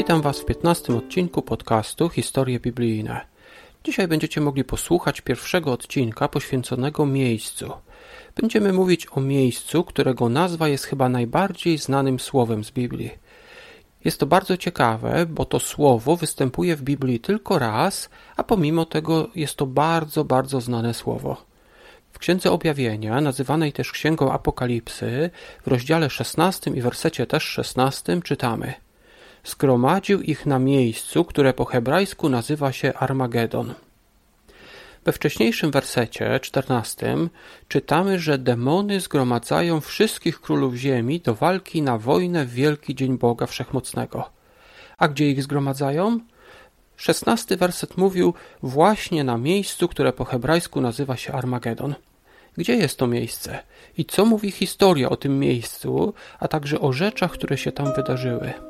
Witam Was w 15 odcinku podcastu Historie Biblijne. Dzisiaj będziecie mogli posłuchać pierwszego odcinka poświęconego miejscu. Będziemy mówić o miejscu, którego nazwa jest chyba najbardziej znanym słowem z Biblii. Jest to bardzo ciekawe, bo to słowo występuje w Biblii tylko raz, a pomimo tego jest to bardzo, bardzo znane słowo. W Księdze Objawienia, nazywanej też Księgą Apokalipsy, w rozdziale 16 i wersecie też 16 czytamy Zgromadził ich na miejscu, które po hebrajsku nazywa się Armagedon. We wcześniejszym wersecie, 14, czytamy, że demony zgromadzają wszystkich królów ziemi do walki na wojnę w wielki dzień Boga Wszechmocnego. A gdzie ich zgromadzają? Szesnasty werset mówił właśnie na miejscu, które po hebrajsku nazywa się Armagedon. Gdzie jest to miejsce? I co mówi historia o tym miejscu, a także o rzeczach, które się tam wydarzyły?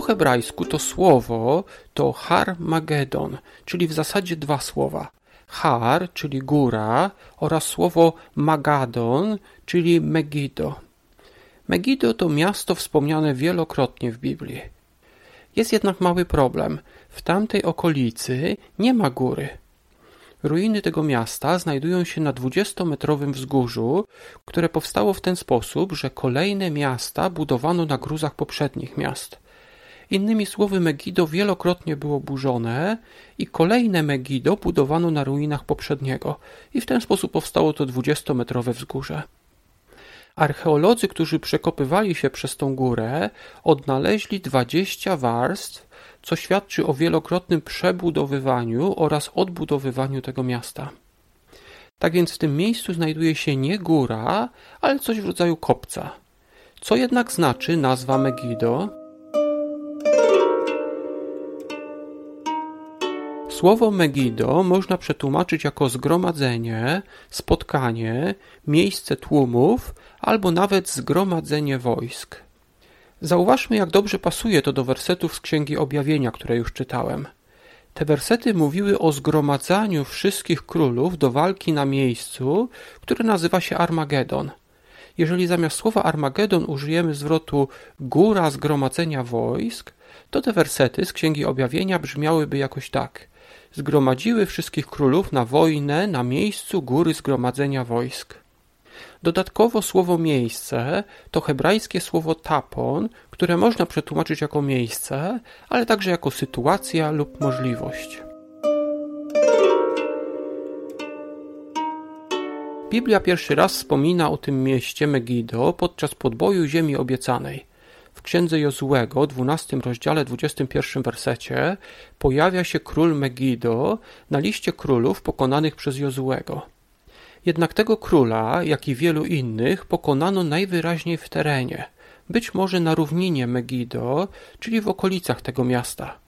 Po hebrajsku to słowo to Har-Magedon, czyli w zasadzie dwa słowa. Har, czyli góra, oraz słowo Magadon, czyli Megiddo. Megiddo to miasto wspomniane wielokrotnie w Biblii. Jest jednak mały problem. W tamtej okolicy nie ma góry. Ruiny tego miasta znajdują się na 20-metrowym wzgórzu, które powstało w ten sposób, że kolejne miasta budowano na gruzach poprzednich miast. Innymi słowy, Megiddo wielokrotnie było burzone i kolejne Megiddo budowano na ruinach poprzedniego i w ten sposób powstało to 20-metrowe wzgórze. Archeolodzy, którzy przekopywali się przez tą górę, odnaleźli 20 warstw, co świadczy o wielokrotnym przebudowywaniu oraz odbudowywaniu tego miasta. Tak więc w tym miejscu znajduje się nie góra, ale coś w rodzaju kopca. Co jednak znaczy nazwa Megiddo? Słowo Megiddo można przetłumaczyć jako zgromadzenie, spotkanie, miejsce tłumów albo nawet zgromadzenie wojsk. Zauważmy, jak dobrze pasuje to do wersetów z Księgi Objawienia, które już czytałem. Te wersety mówiły o zgromadzaniu wszystkich królów do walki na miejscu, które nazywa się Armagedon. Jeżeli zamiast słowa Armagedon użyjemy zwrotu góra zgromadzenia wojsk, to te wersety z Księgi Objawienia brzmiałyby jakoś tak – zgromadziły wszystkich królów na wojnę na miejscu góry zgromadzenia wojsk. Dodatkowo słowo miejsce to hebrajskie słowo tapon, które można przetłumaczyć jako miejsce, ale także jako sytuacja lub możliwość. Biblia pierwszy raz wspomina o tym mieście Megiddo podczas podboju ziemi obiecanej. W księdze Jozułego, 12 rozdziale, 21 wersecie, pojawia się król Megiddo na liście królów pokonanych przez Jozułego. Jednak tego króla, jak i wielu innych, pokonano najwyraźniej w terenie, być może na równinie Megiddo, czyli w okolicach tego miasta.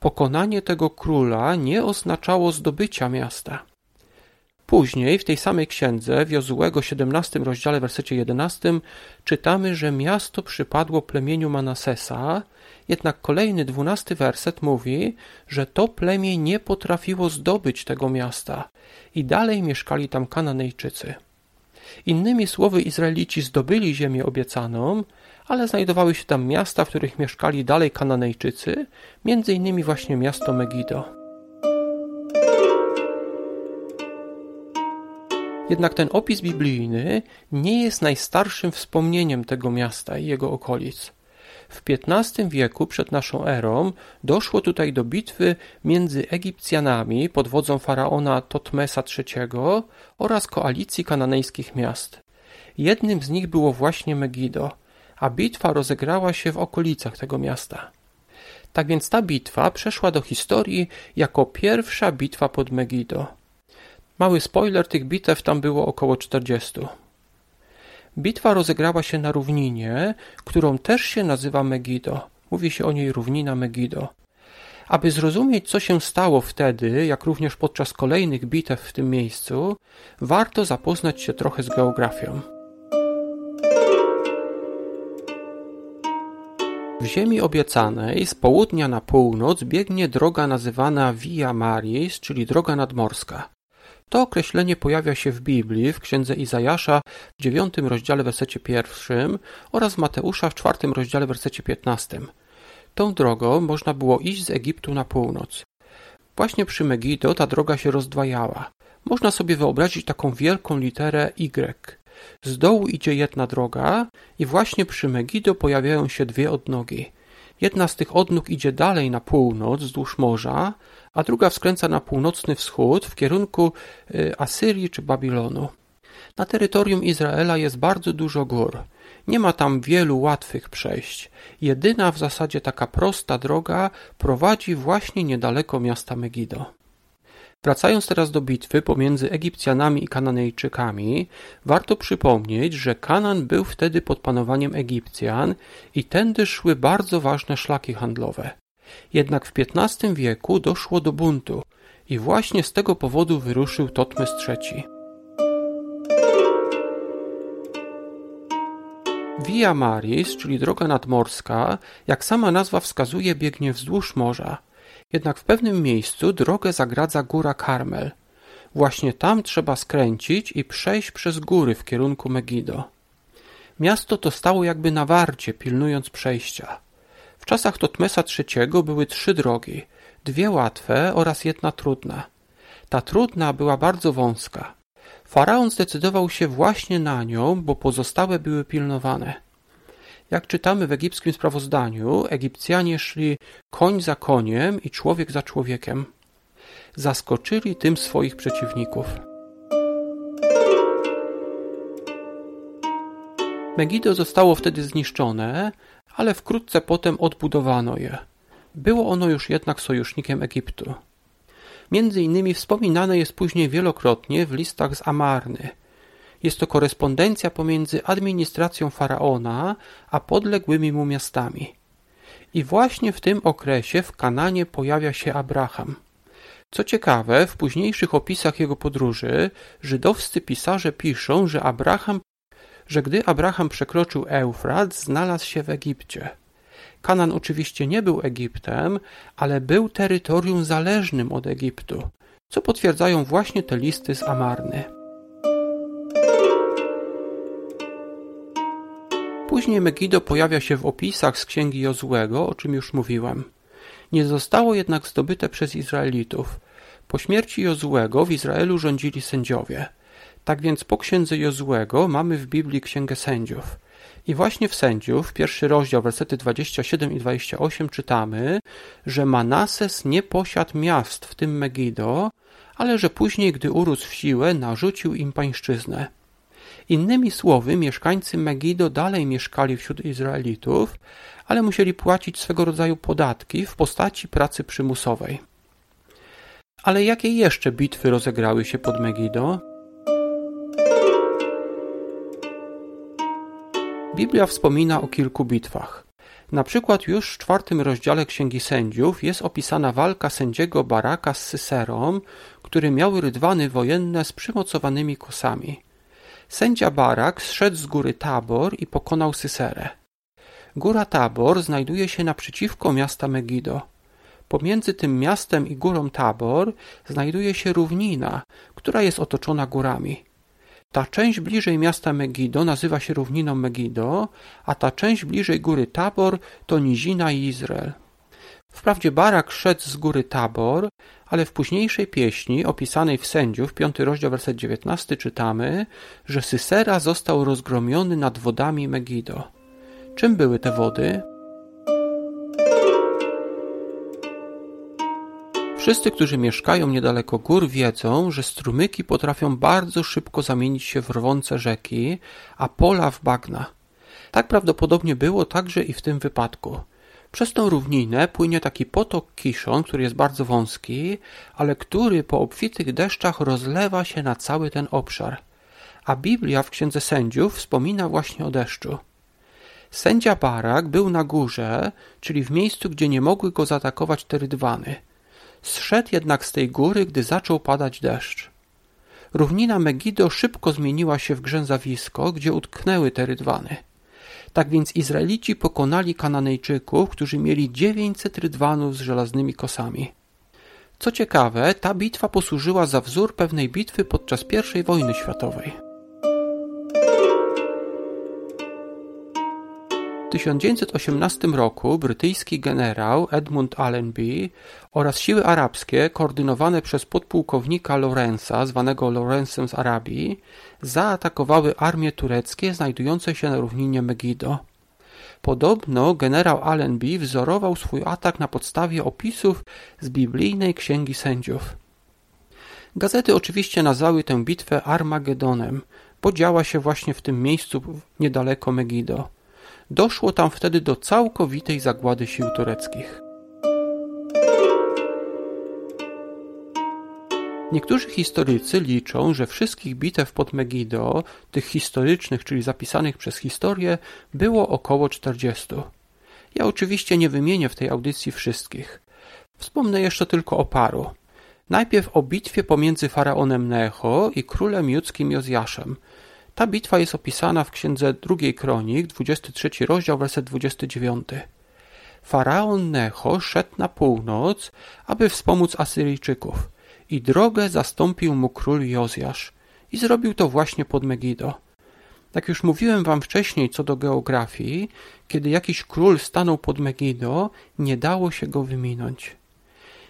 Pokonanie tego króla nie oznaczało zdobycia miasta. Później w tej samej księdze, w Jozułego 17 rozdziale, wersecie 11, czytamy, że miasto przypadło plemieniu Manasesa, jednak kolejny dwunasty werset mówi, że to plemię nie potrafiło zdobyć tego miasta i dalej mieszkali tam Kananejczycy. Innymi słowy, Izraelici zdobyli ziemię obiecaną, ale znajdowały się tam miasta, w których mieszkali dalej Kananejczycy, między innymi właśnie miasto Megiddo. Jednak ten opis biblijny nie jest najstarszym wspomnieniem tego miasta i jego okolic. W XV wieku przed naszą erą doszło tutaj do bitwy między Egipcjanami pod wodzą faraona Totmesa III oraz koalicji kananejskich miast. Jednym z nich było właśnie Megiddo, a bitwa rozegrała się w okolicach tego miasta. Tak więc ta bitwa przeszła do historii jako pierwsza bitwa pod Megiddo. Mały spoiler, tych bitew tam było około 40. Bitwa rozegrała się na równinie, którą też się nazywa Megiddo. Mówi się o niej równina Megiddo. Aby zrozumieć, co się stało wtedy, jak również podczas kolejnych bitew w tym miejscu, warto zapoznać się trochę z geografią. W ziemi obiecanej z południa na północ biegnie droga nazywana Via Maris, czyli droga nadmorska. To określenie pojawia się w Biblii, w księdze Izajasza w dziewiątym rozdziale wersecie pierwszym oraz Mateusza w czwartym rozdziale wersecie piętnastym. Tą drogą można było iść z Egiptu na północ. Właśnie przy Megido ta droga się rozdwajała. Można sobie wyobrazić taką wielką literę Y. Z dołu idzie jedna droga i właśnie przy Megido pojawiają się dwie odnogi. Jedna z tych odnóg idzie dalej na północ wzdłuż morza, a druga skręca na północny wschód w kierunku y, Asyrii czy Babilonu. Na terytorium Izraela jest bardzo dużo gór. Nie ma tam wielu łatwych przejść. Jedyna w zasadzie taka prosta droga prowadzi właśnie niedaleko miasta Megido. Wracając teraz do bitwy pomiędzy Egipcjanami i Kananejczykami, warto przypomnieć, że Kanan był wtedy pod panowaniem Egipcjan i tędy szły bardzo ważne szlaki handlowe. Jednak w XV wieku doszło do buntu i właśnie z tego powodu wyruszył Totmes III. Via Maris, czyli droga nadmorska, jak sama nazwa wskazuje, biegnie wzdłuż morza. Jednak w pewnym miejscu drogę zagradza góra Karmel. Właśnie tam trzeba skręcić i przejść przez góry w kierunku Megido. Miasto to stało jakby na warcie, pilnując przejścia. W czasach Totmesa III były trzy drogi, dwie łatwe oraz jedna trudna. Ta trudna była bardzo wąska. Faraon zdecydował się właśnie na nią, bo pozostałe były pilnowane. Jak czytamy w egipskim sprawozdaniu, Egipcjanie szli koń za koniem i człowiek za człowiekiem. Zaskoczyli tym swoich przeciwników. Megido zostało wtedy zniszczone, ale wkrótce potem odbudowano je. Było ono już jednak sojusznikiem Egiptu. Między innymi wspominane jest później wielokrotnie w listach z Amarny. Jest to korespondencja pomiędzy administracją faraona a podległymi mu miastami. I właśnie w tym okresie w Kananie pojawia się Abraham. Co ciekawe, w późniejszych opisach jego podróży żydowscy pisarze piszą, że Abraham że gdy Abraham przekroczył Eufrat, znalazł się w Egipcie. Kanan oczywiście nie był Egiptem, ale był terytorium zależnym od Egiptu, co potwierdzają właśnie te listy z Amarny. Później Megido pojawia się w opisach z księgi Jozłego, o czym już mówiłem. Nie zostało jednak zdobyte przez Izraelitów. Po śmierci Jozłego w Izraelu rządzili sędziowie – tak więc po księdze Jozłego mamy w Biblii księgę sędziów. I właśnie w sędziów, pierwszy rozdział, wersety 27 i 28 czytamy, że Manases nie posiadł miast, w tym Megido, ale że później, gdy urósł w siłę, narzucił im pańszczyznę. Innymi słowy, mieszkańcy Megido dalej mieszkali wśród Izraelitów, ale musieli płacić swego rodzaju podatki w postaci pracy przymusowej. Ale jakie jeszcze bitwy rozegrały się pod Megido? Biblia wspomina o kilku bitwach. Na przykład już w czwartym rozdziale Księgi Sędziów jest opisana walka sędziego Baraka z Syserą, który miał rydwany wojenne z przymocowanymi kosami. Sędzia Barak zszedł z góry Tabor i pokonał Syserę. Góra Tabor znajduje się naprzeciwko miasta Megido. Pomiędzy tym miastem i górą Tabor znajduje się równina, która jest otoczona górami. Ta część bliżej miasta Megido nazywa się równiną Megido, a ta część bliżej góry Tabor to nizina Izrael. Wprawdzie Barak szedł z góry Tabor, ale w późniejszej pieśni opisanej w Sędziów, 5 rozdział, werset 19 czytamy, że Sysera został rozgromiony nad wodami Megido. Czym były te wody? Wszyscy, którzy mieszkają niedaleko gór, wiedzą, że strumyki potrafią bardzo szybko zamienić się w rwące rzeki, a pola w bagna. Tak prawdopodobnie było także i w tym wypadku. Przez tą równinę płynie taki potok Kiszon, który jest bardzo wąski, ale który po obfitych deszczach rozlewa się na cały ten obszar. A Biblia w Księdze Sędziów wspomina właśnie o deszczu. Sędzia Barak był na górze, czyli w miejscu, gdzie nie mogły go zaatakować te rydwany. Zszedł jednak z tej góry, gdy zaczął padać deszcz. Równina Megido szybko zmieniła się w grzęzawisko, gdzie utknęły te rydwany. Tak więc Izraelici pokonali Kananejczyków, którzy mieli dziewięćset rydwanów z żelaznymi kosami. Co ciekawe, ta bitwa posłużyła za wzór pewnej bitwy podczas I wojny światowej. W 1918 roku brytyjski generał Edmund Allenby oraz siły arabskie koordynowane przez podpułkownika Lorenza, zwanego Lorenzem z Arabii, zaatakowały armie tureckie znajdujące się na równinie Megiddo. Podobno generał Allenby wzorował swój atak na podstawie opisów z biblijnej Księgi Sędziów. Gazety oczywiście nazwały tę bitwę Armagedonem, bo działa się właśnie w tym miejscu niedaleko Megiddo. Doszło tam wtedy do całkowitej zagłady sił tureckich. Niektórzy historycy liczą, że wszystkich bitew pod Megiddo, tych historycznych, czyli zapisanych przez historię, było około 40. Ja oczywiście nie wymienię w tej audycji wszystkich. Wspomnę jeszcze tylko o paru. Najpierw o bitwie pomiędzy faraonem Necho i królem judzkim Jozjaszem. Ta bitwa jest opisana w księdze drugiej kronik, 23 rozdział, werset 29. Faraon Necho szedł na północ, aby wspomóc Asyryjczyków i drogę zastąpił mu król Jozjasz i zrobił to właśnie pod Megiddo. Jak już mówiłem wam wcześniej co do geografii, kiedy jakiś król stanął pod Megiddo, nie dało się go wyminąć.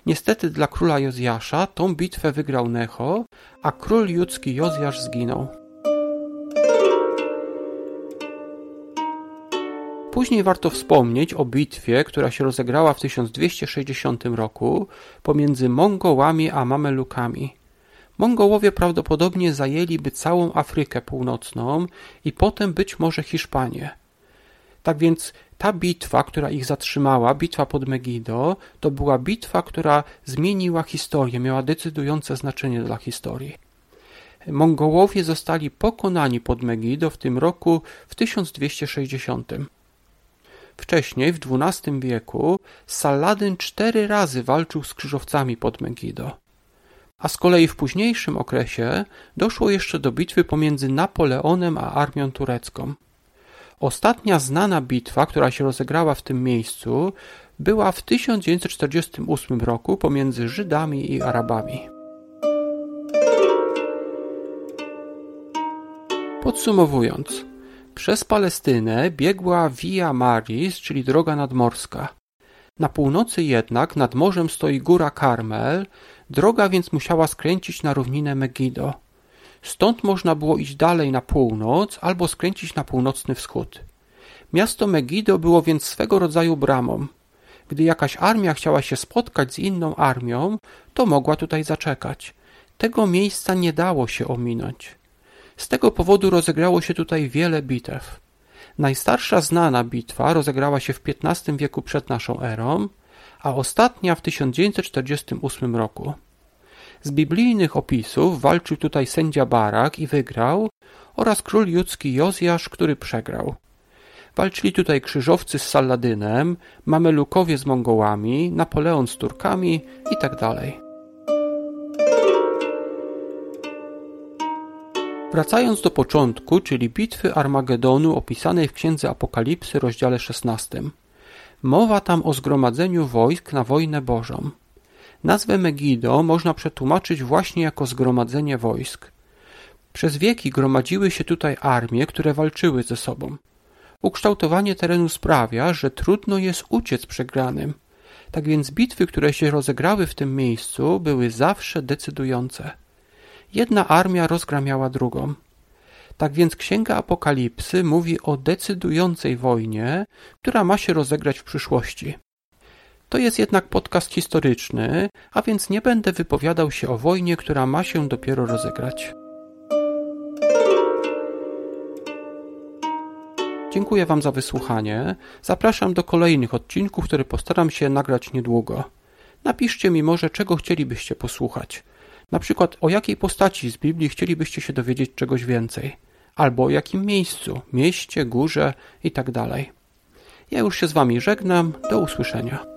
Niestety dla króla Jozjasza tą bitwę wygrał Necho, a król judzki Jozjasz zginął. Później warto wspomnieć o bitwie, która się rozegrała w 1260 roku pomiędzy Mongołami a Mamelukami. Mongołowie prawdopodobnie zajęliby całą Afrykę Północną i potem być może Hiszpanię. Tak więc ta bitwa, która ich zatrzymała, bitwa pod Megiddo, to była bitwa, która zmieniła historię, miała decydujące znaczenie dla historii. Mongołowie zostali pokonani pod Megiddo w tym roku w 1260. Wcześniej, w XII wieku, Saladyn cztery razy walczył z krzyżowcami pod Megiddo. A z kolei w późniejszym okresie doszło jeszcze do bitwy pomiędzy Napoleonem a armią turecką. Ostatnia znana bitwa, która się rozegrała w tym miejscu, była w 1948 roku pomiędzy Żydami i Arabami. Podsumowując, przez Palestynę biegła Via Maris, czyli droga nadmorska. Na północy jednak nad morzem stoi góra Karmel, droga więc musiała skręcić na równinę Megiddo. Stąd można było iść dalej na północ albo skręcić na północny wschód. Miasto Megiddo było więc swego rodzaju bramą. Gdy jakaś armia chciała się spotkać z inną armią, to mogła tutaj zaczekać. Tego miejsca nie dało się ominąć. Z tego powodu rozegrało się tutaj wiele bitew. Najstarsza znana bitwa rozegrała się w XV wieku przed naszą erą, a ostatnia w 1948 roku. Z biblijnych opisów walczył tutaj sędzia Barak i wygrał oraz król judzki Jozjasz, który przegrał. Walczyli tutaj krzyżowcy z Saladynem, Mamelukowie z Mongołami, Napoleon z Turkami itd. Wracając do początku, czyli bitwy Armagedonu opisanej w Księdze Apokalipsy, rozdziale 16. Mowa tam o zgromadzeniu wojsk na wojnę Bożą. Nazwę Megiddo można przetłumaczyć właśnie jako zgromadzenie wojsk. Przez wieki gromadziły się tutaj armie, które walczyły ze sobą. Ukształtowanie terenu sprawia, że trudno jest uciec przegranym. Tak więc bitwy, które się rozegrały w tym miejscu, były zawsze decydujące. Jedna armia rozgramiała drugą. Tak więc Księga Apokalipsy mówi o decydującej wojnie, która ma się rozegrać w przyszłości. To jest jednak podcast historyczny, a więc nie będę wypowiadał się o wojnie, która ma się dopiero rozegrać. Dziękuję Wam za wysłuchanie. Zapraszam do kolejnych odcinków, które postaram się nagrać niedługo. Napiszcie mi może, czego chcielibyście posłuchać. Na przykład o jakiej postaci z Biblii chcielibyście się dowiedzieć czegoś więcej, albo o jakim miejscu, mieście, górze itd. Tak ja już się z Wami żegnam, do usłyszenia.